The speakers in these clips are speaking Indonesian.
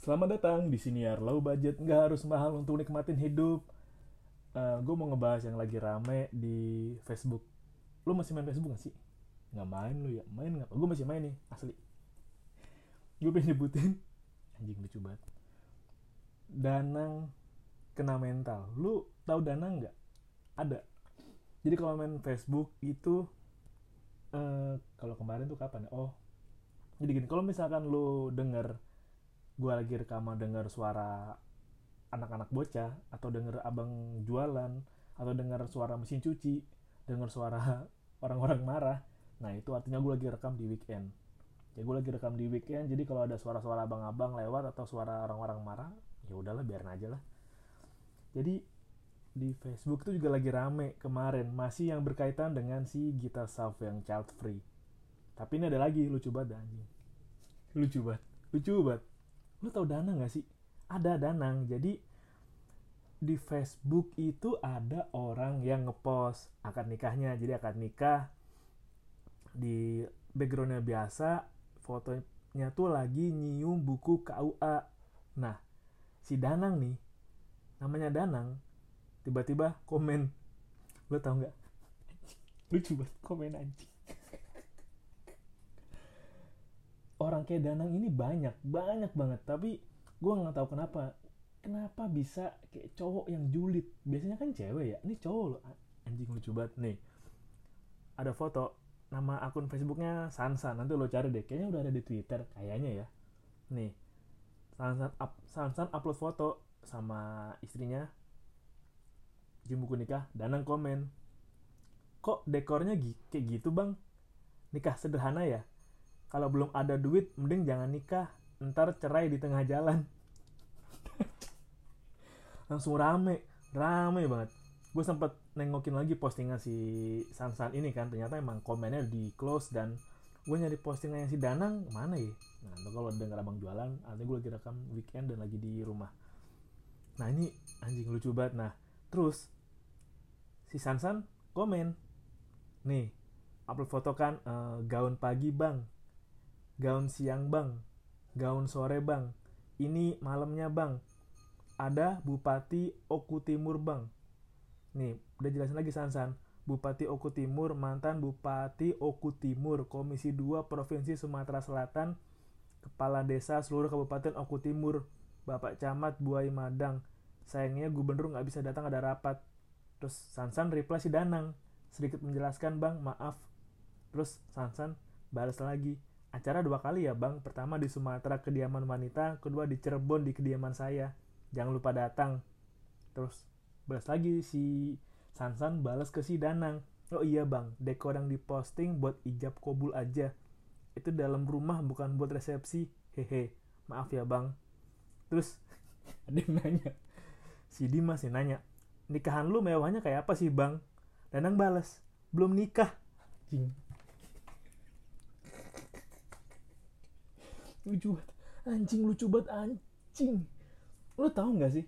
Selamat datang di siniar low budget, nggak harus mahal untuk nikmatin hidup. gue mau ngebahas yang lagi rame di Facebook. Lu masih main Facebook gak sih? Nggak main lu ya? Main nggak? Gue masih main nih, asli. Gue pengen nyebutin, anjing lucu banget. Danang kena mental. Lu tahu Danang nggak? Ada. Jadi kalau main Facebook itu, eh, kalau kemarin tuh kapan ya? Oh, jadi gini, kalau misalkan lu denger gue lagi rekaman denger suara anak-anak bocah atau denger abang jualan atau denger suara mesin cuci denger suara orang-orang marah nah itu artinya gue lagi rekam di weekend. Ya gue lagi rekam di weekend jadi kalau ada suara-suara abang-abang lewat atau suara orang-orang marah ya udahlah biarin aja lah. Jadi di Facebook itu juga lagi rame kemarin masih yang berkaitan dengan si Gita Sauf yang child free. Tapi ini ada lagi lucu banget anjing. Lucu banget lucu banget lu tau Danang gak sih? Ada Danang. Jadi di Facebook itu ada orang yang ngepost akad nikahnya. Jadi akad nikah di backgroundnya biasa fotonya tuh lagi nyium buku KUA nah si Danang nih namanya Danang tiba-tiba komen. Lu tau nggak lucu banget komen anjing orang kayak Danang ini banyak banyak banget. Tapi gue nggak tahu kenapa. Kenapa bisa kayak cowok yang julid? Biasanya kan cewek ya? Ini cowok loh. Anjing lucu banget nih. Ada foto nama akun Facebooknya Sansan nanti lo cari deh. Kayaknya udah ada di Twitter kayaknya ya. Nih. Sansan up, Sansan upload foto sama istrinya. Di buku nikah Danang komen kok dekornya kayak gitu bang? Nikah sederhana ya kalau belum ada duit mending jangan nikah. Ntar cerai di tengah jalan. Langsung rame. Rame banget. Gue sempet nengokin lagi postingan si Sansan ini kan. Ternyata emang komennya di close dan gue nyari postingan yang si Danang mana ya? Nah kalau denger abang jualan artinya gue lagi rekam weekend dan lagi di rumah. Nah ini anjing lucu banget. Nah terus si Sansan komen nih upload foto kan uh, gaun pagi bang gaun siang bang, gaun sore bang, ini malamnya bang, ada Bupati Oku Timur bang. Nih, udah jelasin lagi Sansan. Bupati Oku Timur, mantan Bupati Oku Timur, Komisi 2 Provinsi Sumatera Selatan, Kepala Desa seluruh Kabupaten Oku Timur, Bapak Camat Buai Madang. Sayangnya gubernur nggak bisa datang ada rapat. Terus Sansan reply si Danang, sedikit menjelaskan bang, maaf. Terus Sansan balas lagi, acara dua kali ya bang. Pertama di Sumatera kediaman wanita kedua di Cirebon di kediaman saya. Jangan lupa datang. Terus balas lagi si Sansan balas ke si Danang. Oh iya bang. Dekor yang diposting buat ijab kobul aja. Itu dalam rumah bukan buat resepsi. Hehe. Maaf ya bang. Terus ada yang nanya. Si Dimas yang nanya nikahan lu mewahnya kayak apa sih bang? Danang balas belum nikah. Jing. Lucu banget. Anjing lucu banget anjing. Lo tau nggak sih?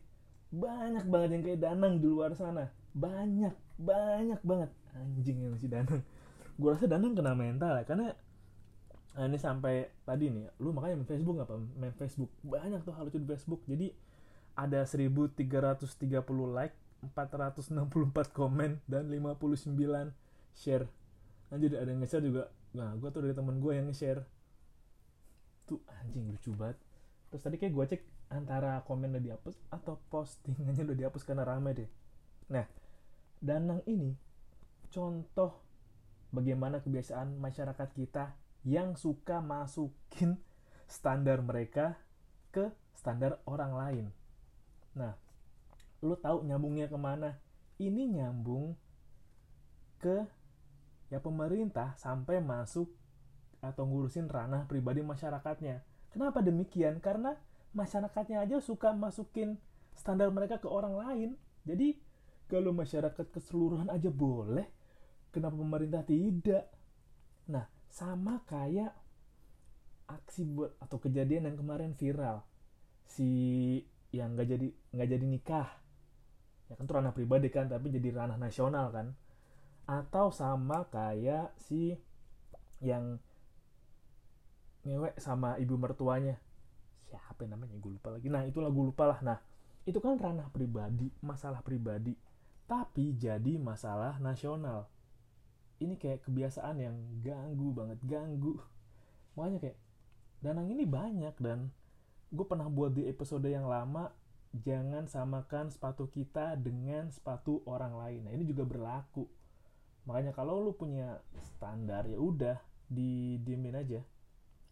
Banyak banget yang kayak Danang di luar sana. Banyak banyak banget. Anjing yang si Danang. Gue rasa Danang kena mental ya karena nah ini sampai tadi nih lu makanya main Facebook apa? Main Facebook. Banyak tuh hal lucu di Facebook. Jadi ada 1330 like 464 komen dan 59 share. Nah jadi ada yang nge-share juga. Nah gue tuh dari temen gue yang nge-share anjing lucu banget. Terus tadi kayak gue cek antara komen udah dihapus atau postingannya udah dihapus karena rame deh. Nah Danang ini contoh bagaimana kebiasaan masyarakat kita yang suka masukin standar mereka ke standar orang lain. Nah lo tahu nyambungnya ke mana? Ini nyambung ke ya pemerintah sampai masuk atau ngurusin ranah pribadi masyarakatnya. Kenapa demikian? Karena masyarakatnya aja suka masukin standar mereka ke orang lain. Jadi kalau masyarakat keseluruhan aja boleh, kenapa pemerintah tidak? Nah, sama kayak aksi buat atau kejadian yang kemarin viral si yang nggak jadi nggak jadi nikah ya kan itu ranah pribadi kan tapi jadi ranah nasional kan atau sama kayak si yang ngewek sama ibu mertuanya. Siapa namanya? Gue lupa lagi. Nah itulah gue lupa lah. Nah itu kan ranah pribadi masalah pribadi. Tapi jadi masalah nasional. Ini kayak kebiasaan yang ganggu banget ganggu. Makanya kayak danang ini banyak dan gue pernah buat di episode yang lama jangan samakan sepatu kita dengan sepatu orang lain. Nah ini juga berlaku. Makanya kalau lu punya standar ya udah didiemin aja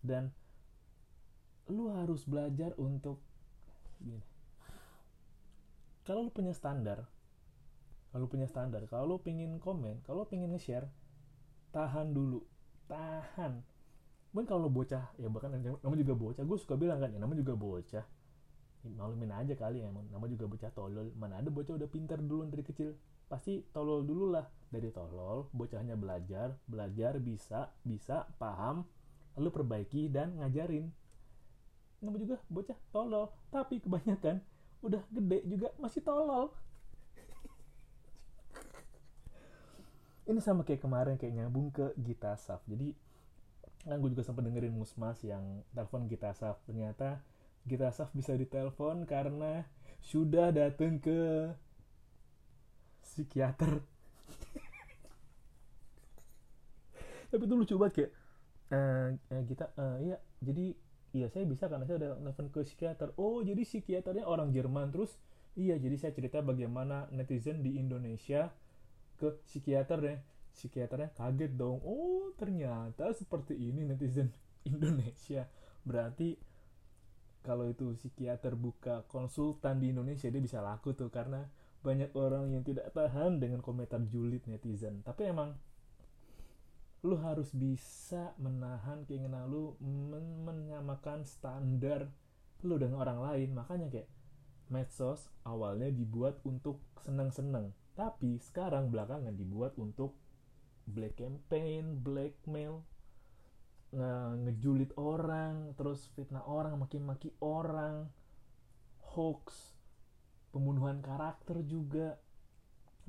dan lu harus belajar untuk gini. Kalau lu punya standar kalau lu punya standar kalau lu pingin komen kalau lu pingin nge-share tahan dulu. Tahan. Mungkin kalau lu bocah ya bahkan namanya juga bocah gue suka bilang kan ya namanya juga bocah. Malumin aja kali ya nama juga bocah tolol. Mana ada bocah udah pintar dulu dari kecil. Pasti tolol dulu lah. Dari tolol bocahnya belajar belajar bisa bisa paham lalu perbaiki dan ngajarin. Nama juga bocah tolol tapi kebanyakan udah gede juga masih tolol. Ini sama kayak kemarin kayak nyambung ke Gita Saf. Jadi kan gue juga sempat dengerin Musmas yang telepon Gita Saf. Ternyata Gita Saf bisa ditelepon karena sudah datang ke psikiater. Tapi itu lucu banget kayak uh, kita uh, iya jadi iya saya bisa karena saya udah telepon ke psikiater. Oh jadi psikiaternya orang Jerman. Terus iya jadi saya cerita bagaimana netizen di Indonesia ke psikiater ya psikiaternya kaget dong. Oh ternyata seperti ini netizen Indonesia. Berarti kalau itu psikiater buka konsultan di Indonesia dia bisa laku tuh. Karena banyak orang yang tidak tahan dengan komentar julid netizen. Tapi emang lu harus bisa menahan keinginan lu men menyamakan standar lu dengan orang lain. Makanya kayak medsos awalnya dibuat untuk senang-senang tapi sekarang belakangan dibuat untuk black campaign blackmail nge ngejulit orang terus fitnah orang maki-maki orang hoax pembunuhan karakter juga.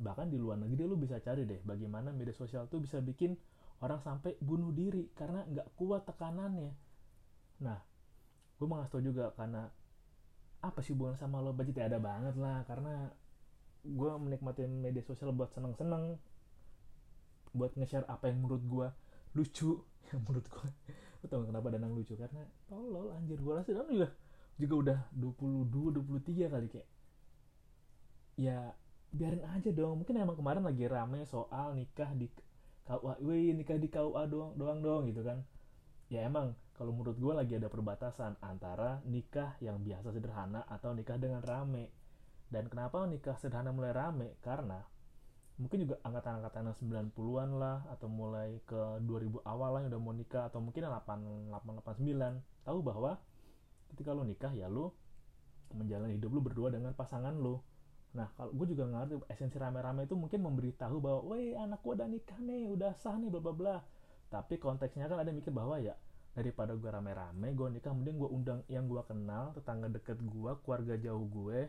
Bahkan di luar negeri lu bisa cari deh bagaimana media sosial tuh bisa bikin orang sampai bunuh diri karena nggak kuat tekanannya. Nah gue mau ngasih tau juga karena apa sih hubungan sama lo? Budget ya ada banget lah karena gue menikmati media sosial buat seneng-seneng buat nge-share apa yang menurut gue lucu. Yang menurut gue lo tau kenapa danang lucu? Karena tolol anjir. Gue rasa danang juga juga udah 22 23 kali kayak. Ya biarin aja dong. Mungkin emang kemarin lagi rame soal nikah di KUA wih nikah di KUA doang doang dong gitu kan. Ya emang kalau menurut gue lagi ada perbatasan antara nikah yang biasa sederhana atau nikah dengan rame. Dan kenapa nikah sederhana mulai rame? Karena mungkin juga angkatan-angkatan 90-an lah atau mulai ke 2000 awal lah yang udah mau nikah atau mungkin 8889 tahu bahwa ketika lo nikah ya lo menjalani hidup lo berdua dengan pasangan lo Nah, kalau gue juga ngerti esensi rame-rame itu mungkin memberitahu bahwa, woi anak gue udah nikah nih, udah sah nih, bla bla bla. Tapi konteksnya kan ada mikir bahwa ya daripada gue rame-rame, gue nikah, mending gue undang yang gue kenal, tetangga deket gue, keluarga jauh gue,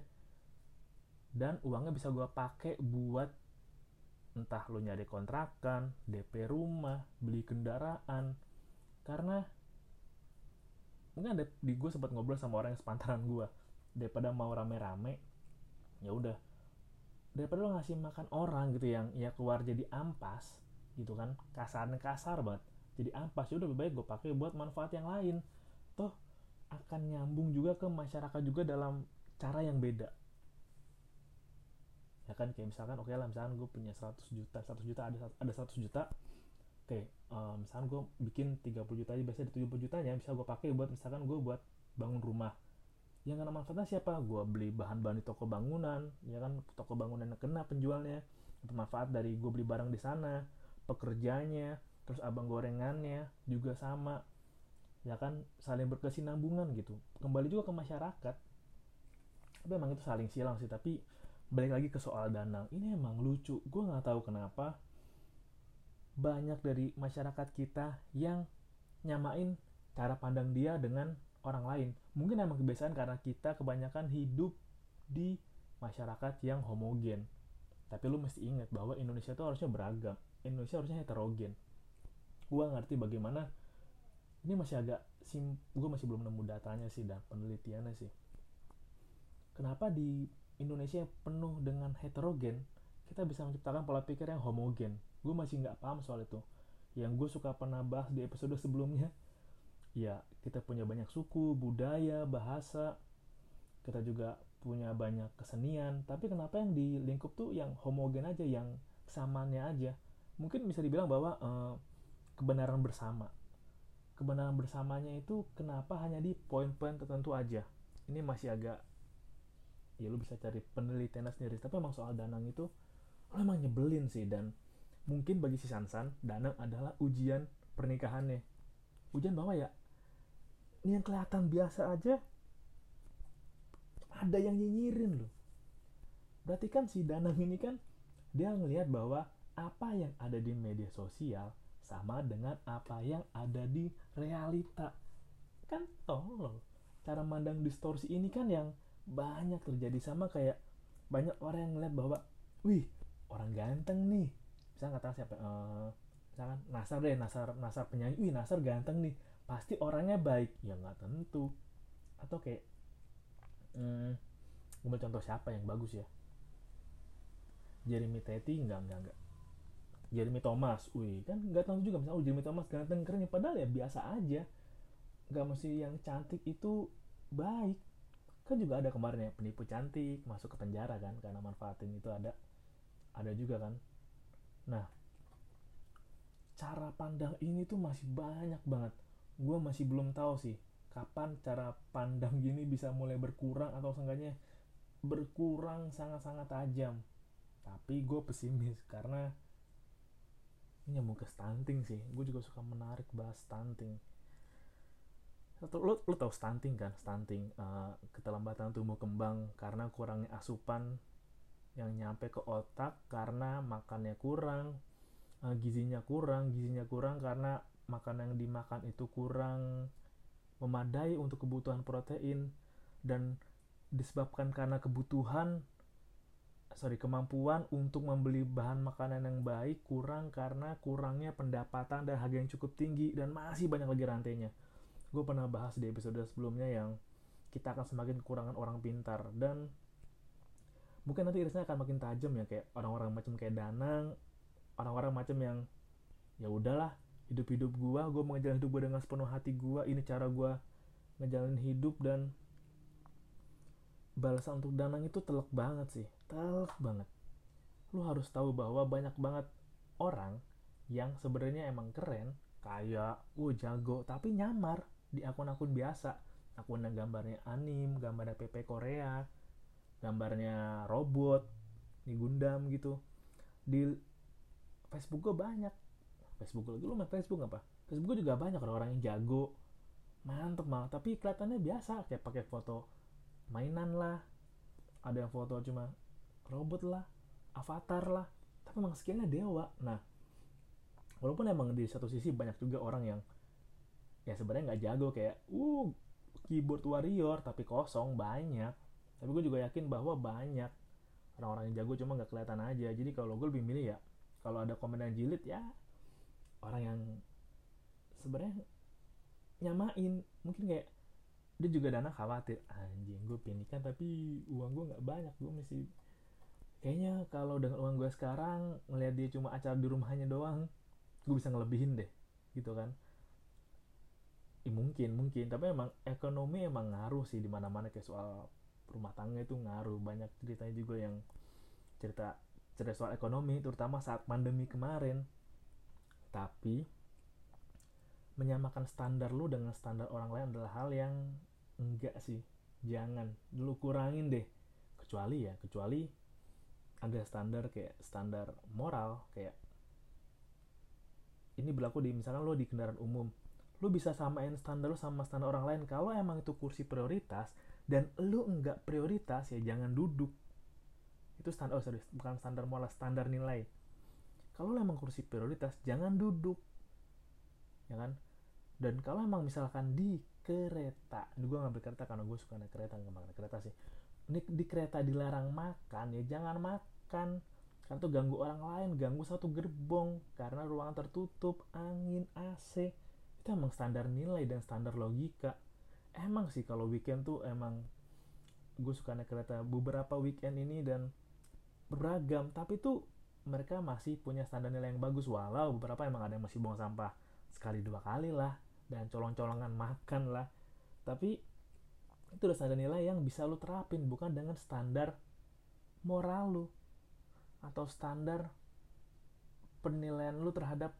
dan uangnya bisa gue pakai buat entah lo nyari kontrakan, DP rumah, beli kendaraan, karena mungkin ada di gue sempat ngobrol sama orang yang sepantaran gue daripada mau rame-rame ya udah. Daripada lo ngasih makan orang gitu yang ya keluar jadi ampas gitu kan. Kasarnya kasar banget. Jadi ampas ya udah lebih baik gue pakai buat manfaat yang lain. Toh akan nyambung juga ke masyarakat juga dalam cara yang beda. Ya kan kayak misalkan oke okay lah misalkan gue punya 100 juta 100 juta ada ada 100 juta. Oke okay, um, misalkan gue bikin 30 juta aja biasanya ada 70 jutanya bisa gue pakai buat misalkan gue buat bangun rumah yang kena manfaatnya siapa? Gue beli bahan-bahan di toko bangunan ya kan? Toko bangunan yang kena penjualnya. Itu manfaat dari gue beli barang di sana pekerjanya terus abang gorengannya juga sama ya kan? Saling berkesinambungan gitu. Kembali juga ke masyarakat. Tapi emang itu saling silang sih tapi balik lagi ke soal danang. Ini emang lucu. Gue nggak tahu kenapa banyak dari masyarakat kita yang nyamain cara pandang dia dengan orang lain. Mungkin emang kebiasaan karena kita kebanyakan hidup di masyarakat yang homogen. Tapi lu mesti ingat bahwa Indonesia itu harusnya beragam. Indonesia harusnya heterogen. Gua ngerti bagaimana ini masih agak sim gue masih belum nemu datanya sih dan penelitiannya sih kenapa di Indonesia penuh dengan heterogen kita bisa menciptakan pola pikir yang homogen gue masih nggak paham soal itu yang gue suka pernah bahas di episode sebelumnya ya kita punya banyak suku budaya bahasa. Kita juga punya banyak kesenian. Tapi kenapa yang di lingkup tuh yang homogen aja yang samanya aja? Mungkin bisa dibilang bahwa uh, kebenaran bersama. Kebenaran bersamanya itu kenapa hanya di poin-poin tertentu aja? Ini masih agak ya lu bisa cari penelitiannya sendiri. Tapi emang soal Danang itu lo emang nyebelin sih. Dan mungkin bagi si Sansan Danang adalah ujian pernikahannya. Ujian bahwa ya ini yang kelihatan biasa aja ada yang nyinyirin loh. Berarti kan si Danang ini kan dia ngelihat bahwa apa yang ada di media sosial sama dengan apa yang ada di realita. Kan tolol cara mandang distorsi ini kan yang banyak terjadi sama kayak banyak orang yang ngeliat bahwa wih orang ganteng nih. Misalnya kata siapa uh, misalkan Nasar deh Nasar Nasar penyanyi. Wih Nasar ganteng nih pasti orangnya baik. Ya nggak tentu. Atau kayak hmm, gue contoh siapa yang bagus ya? Jeremy Teti enggak enggak enggak Jeremy Thomas, wih kan nggak tahu juga. Misalnya oh, Jeremy Thomas ganteng keren ya padahal ya biasa aja. Nggak mesti yang cantik itu baik. Kan juga ada kemarin ya penipu cantik masuk ke penjara kan karena manfaatin itu ada. Ada juga kan. Nah cara pandang ini tuh masih banyak banget gue masih belum tahu sih kapan cara pandang gini bisa mulai berkurang atau seenggaknya berkurang sangat-sangat tajam. Tapi gue pesimis karena ini nyambung ke stunting sih. Gue juga suka menarik bahas stunting. Lo, lo, tau stunting kan? Stunting uh, keterlambatan tumbuh kembang karena kurangnya asupan yang nyampe ke otak karena makannya kurang uh, gizinya kurang gizinya kurang karena makanan yang dimakan itu kurang memadai untuk kebutuhan protein dan disebabkan karena kebutuhan sorry kemampuan untuk membeli bahan makanan yang baik kurang karena kurangnya pendapatan dan harga yang cukup tinggi dan masih banyak lagi rantainya. Gue pernah bahas di episode sebelumnya yang kita akan semakin kekurangan orang pintar dan mungkin nanti irisnya akan makin tajam ya kayak orang-orang macam kayak Danang orang-orang macam yang ya udahlah hidup-hidup gue gue mau ngejalanin hidup gue dengan sepenuh hati gue ini cara gue ngejalanin hidup dan balasan untuk Danang itu telak banget sih telak banget. Lu harus tahu bahwa banyak banget orang yang sebenarnya emang keren kayak uh jago tapi nyamar di akun-akun biasa. Akun yang gambarnya anim gambarnya PP Korea gambarnya robot di Gundam gitu. Di Facebook gue banyak Facebook lagi. Lu main Facebook apa? Facebook gue juga banyak orang-orang yang jago. Mantep malah. Tapi kelihatannya biasa kayak pakai foto mainan lah. Ada yang foto cuma robot lah avatar lah. Tapi emang skillnya dewa. Nah walaupun emang di satu sisi banyak juga orang yang ya sebenarnya nggak jago kayak uh keyboard warrior tapi kosong banyak. Tapi gue juga yakin bahwa banyak orang-orang yang jago cuma nggak kelihatan aja. Jadi kalau gue lebih milih ya kalau ada komen yang jilid ya orang yang sebenarnya nyamain. Mungkin kayak dia juga dana khawatir anjing gue pinikan tapi uang gue nggak banyak gue masih kayaknya kalau dengan uang gue sekarang ngelihat dia cuma acara di rumahnya doang gue bisa ngelebihin deh gitu kan. Ya, mungkin mungkin. Tapi emang ekonomi emang ngaruh sih di mana mana kayak soal rumah tangga itu ngaruh. Banyak ceritanya juga yang cerita cerita soal ekonomi terutama saat pandemi kemarin tapi menyamakan standar lu dengan standar orang lain adalah hal yang enggak sih. Jangan. Dulu kurangin deh. Kecuali ya kecuali ada standar kayak standar moral kayak ini berlaku di misalkan lo di kendaraan umum. Lo bisa samain standar lo sama standar orang lain. Kalau emang itu kursi prioritas dan lo enggak prioritas ya jangan duduk. Itu standar oh sorry bukan standar moral standar nilai kalau emang kursi prioritas jangan duduk. Ya kan? Dan kalau emang misalkan di kereta ini gue ngambil kereta karena gue suka naik kereta nggak naik kereta sih. Ini di kereta dilarang makan ya jangan makan. Karena tuh ganggu orang lain ganggu satu gerbong. Karena ruangan tertutup angin AC itu emang standar nilai dan standar logika. Emang sih kalau weekend tuh emang gue suka naik kereta beberapa weekend ini dan beragam. Tapi tuh mereka masih punya standar nilai yang bagus walau beberapa emang ada yang masih buang sampah sekali dua kali lah dan colong-colongan makan lah. Tapi itu udah standar nilai yang bisa lu terapin bukan dengan standar moral lu atau standar penilaian lu terhadap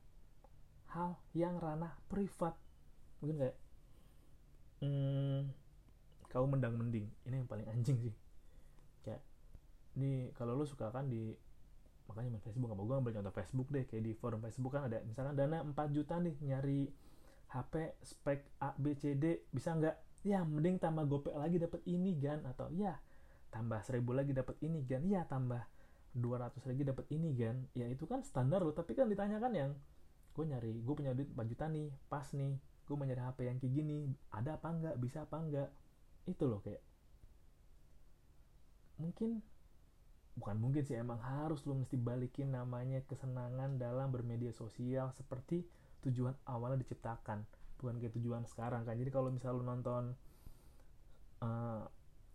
hal yang ranah privat. Mungkin kayak hmm, kau mendang mending ini yang paling anjing sih. Kayak ini kalau lu suka kan di makanya main Facebook apa gue ambil contoh Facebook deh kayak di forum Facebook kan ada misalnya dana 4 juta nih nyari HP spek A B C D bisa nggak? Ya mending tambah gopek lagi dapat ini gan. Atau ya tambah seribu lagi dapat ini gan. Ya tambah 200 lagi dapat ini gan. Ya itu kan standar loh. Tapi kan ditanyakan yang gue nyari gue punya duit 4 juta nih pas nih. Gue mau nyari HP yang kayak gini ada apa enggak bisa apa enggak itu loh kayak. Mungkin bukan mungkin sih emang harus lo mesti balikin namanya kesenangan dalam bermedia sosial seperti tujuan awalnya diciptakan bukan kayak tujuan sekarang kan. Jadi kalau misal lo nonton uh,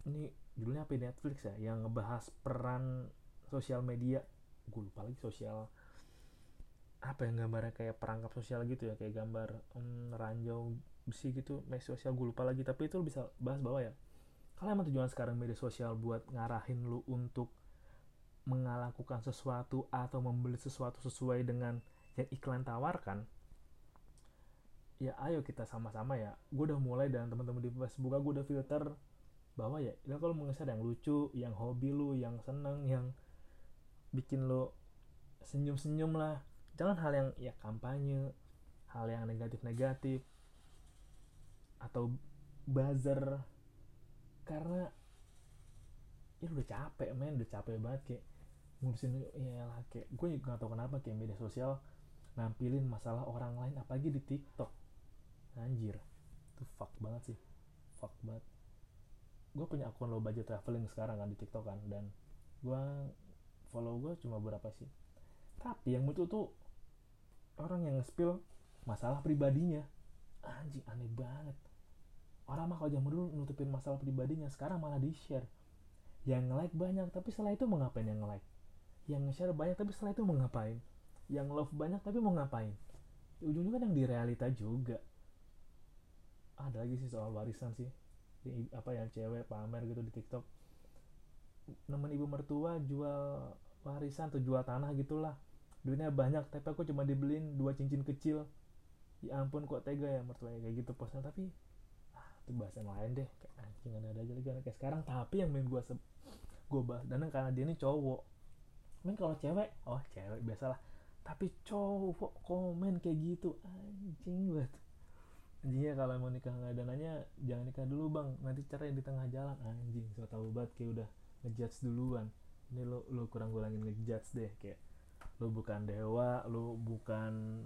ini judulnya apa Netflix ya yang ngebahas peran sosial media. Gue lupa lagi sosial apa yang gambarnya kayak perangkap sosial gitu ya kayak gambar um, ranjau besi gitu media sosial gue lupa lagi. Tapi itu lo bisa bahas bahwa ya kalau emang tujuan sekarang media sosial buat ngarahin lu untuk melakukan sesuatu atau membeli sesuatu sesuai dengan yang iklan tawarkan ya ayo kita sama-sama ya. Gue udah mulai dan teman-teman di Facebook gue udah filter bahwa ya, ya kalau mau yang lucu yang hobi lu yang seneng yang bikin lo senyum-senyum lah. Jangan hal yang ya kampanye hal yang negatif-negatif atau buzzer. Karena ya udah capek men udah capek banget kayak ngurusin ya lah kayak gue juga gak tau kenapa kayak media sosial nampilin masalah orang lain apalagi di TikTok. Anjir itu fuck banget sih fuck banget. Gue punya akun low budget traveling sekarang kan di TikTok kan dan gue follow gue cuma berapa sih. Tapi yang muncul tuh orang yang nge-spill masalah pribadinya. Anjing aneh banget. Orang mah kalau zaman dulu nutupin masalah pribadinya sekarang malah di share yang like banyak tapi setelah itu mau ngapain yang like yang share banyak tapi setelah itu mau ngapain? Yang love banyak tapi mau ngapain? Ujung-ujungnya kan yang di realita juga. Ada lagi sih soal warisan sih. Apa yang cewek pamer gitu di tiktok. Nemen ibu mertua jual warisan atau jual tanah gitulah. Duitnya banyak tapi aku cuma dibeliin dua cincin kecil. Ya ampun kok tega ya mertuanya kayak gitu posnya. Tapi itu bahasan lain deh. Kayak anjing ada aja lagi. Kayak sekarang tapi yang main gue gue bahas dan karena dia ini cowok main kalau cewek oh cewek biasalah. Tapi cowok komen kayak gitu anjing banget. Anjingnya kalau mau nikah nggak ada nanya jangan nikah dulu bang. Nanti cerai di tengah jalan. Anjing so tau banget kayak udah ngejudge duluan. Ini lo lo kurang kurangin ngejudge deh kayak lo bukan dewa lo bukan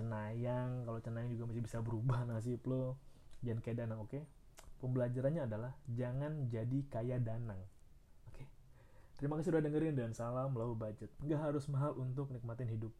cenayang. Kalau cenayang juga masih bisa berubah nasib lo. Jangan kayak danang oke? Okay? pembelajarannya adalah jangan jadi kayak danang? Terima kasih sudah dengerin dan salam low budget. Nggak harus mahal untuk nikmatin hidup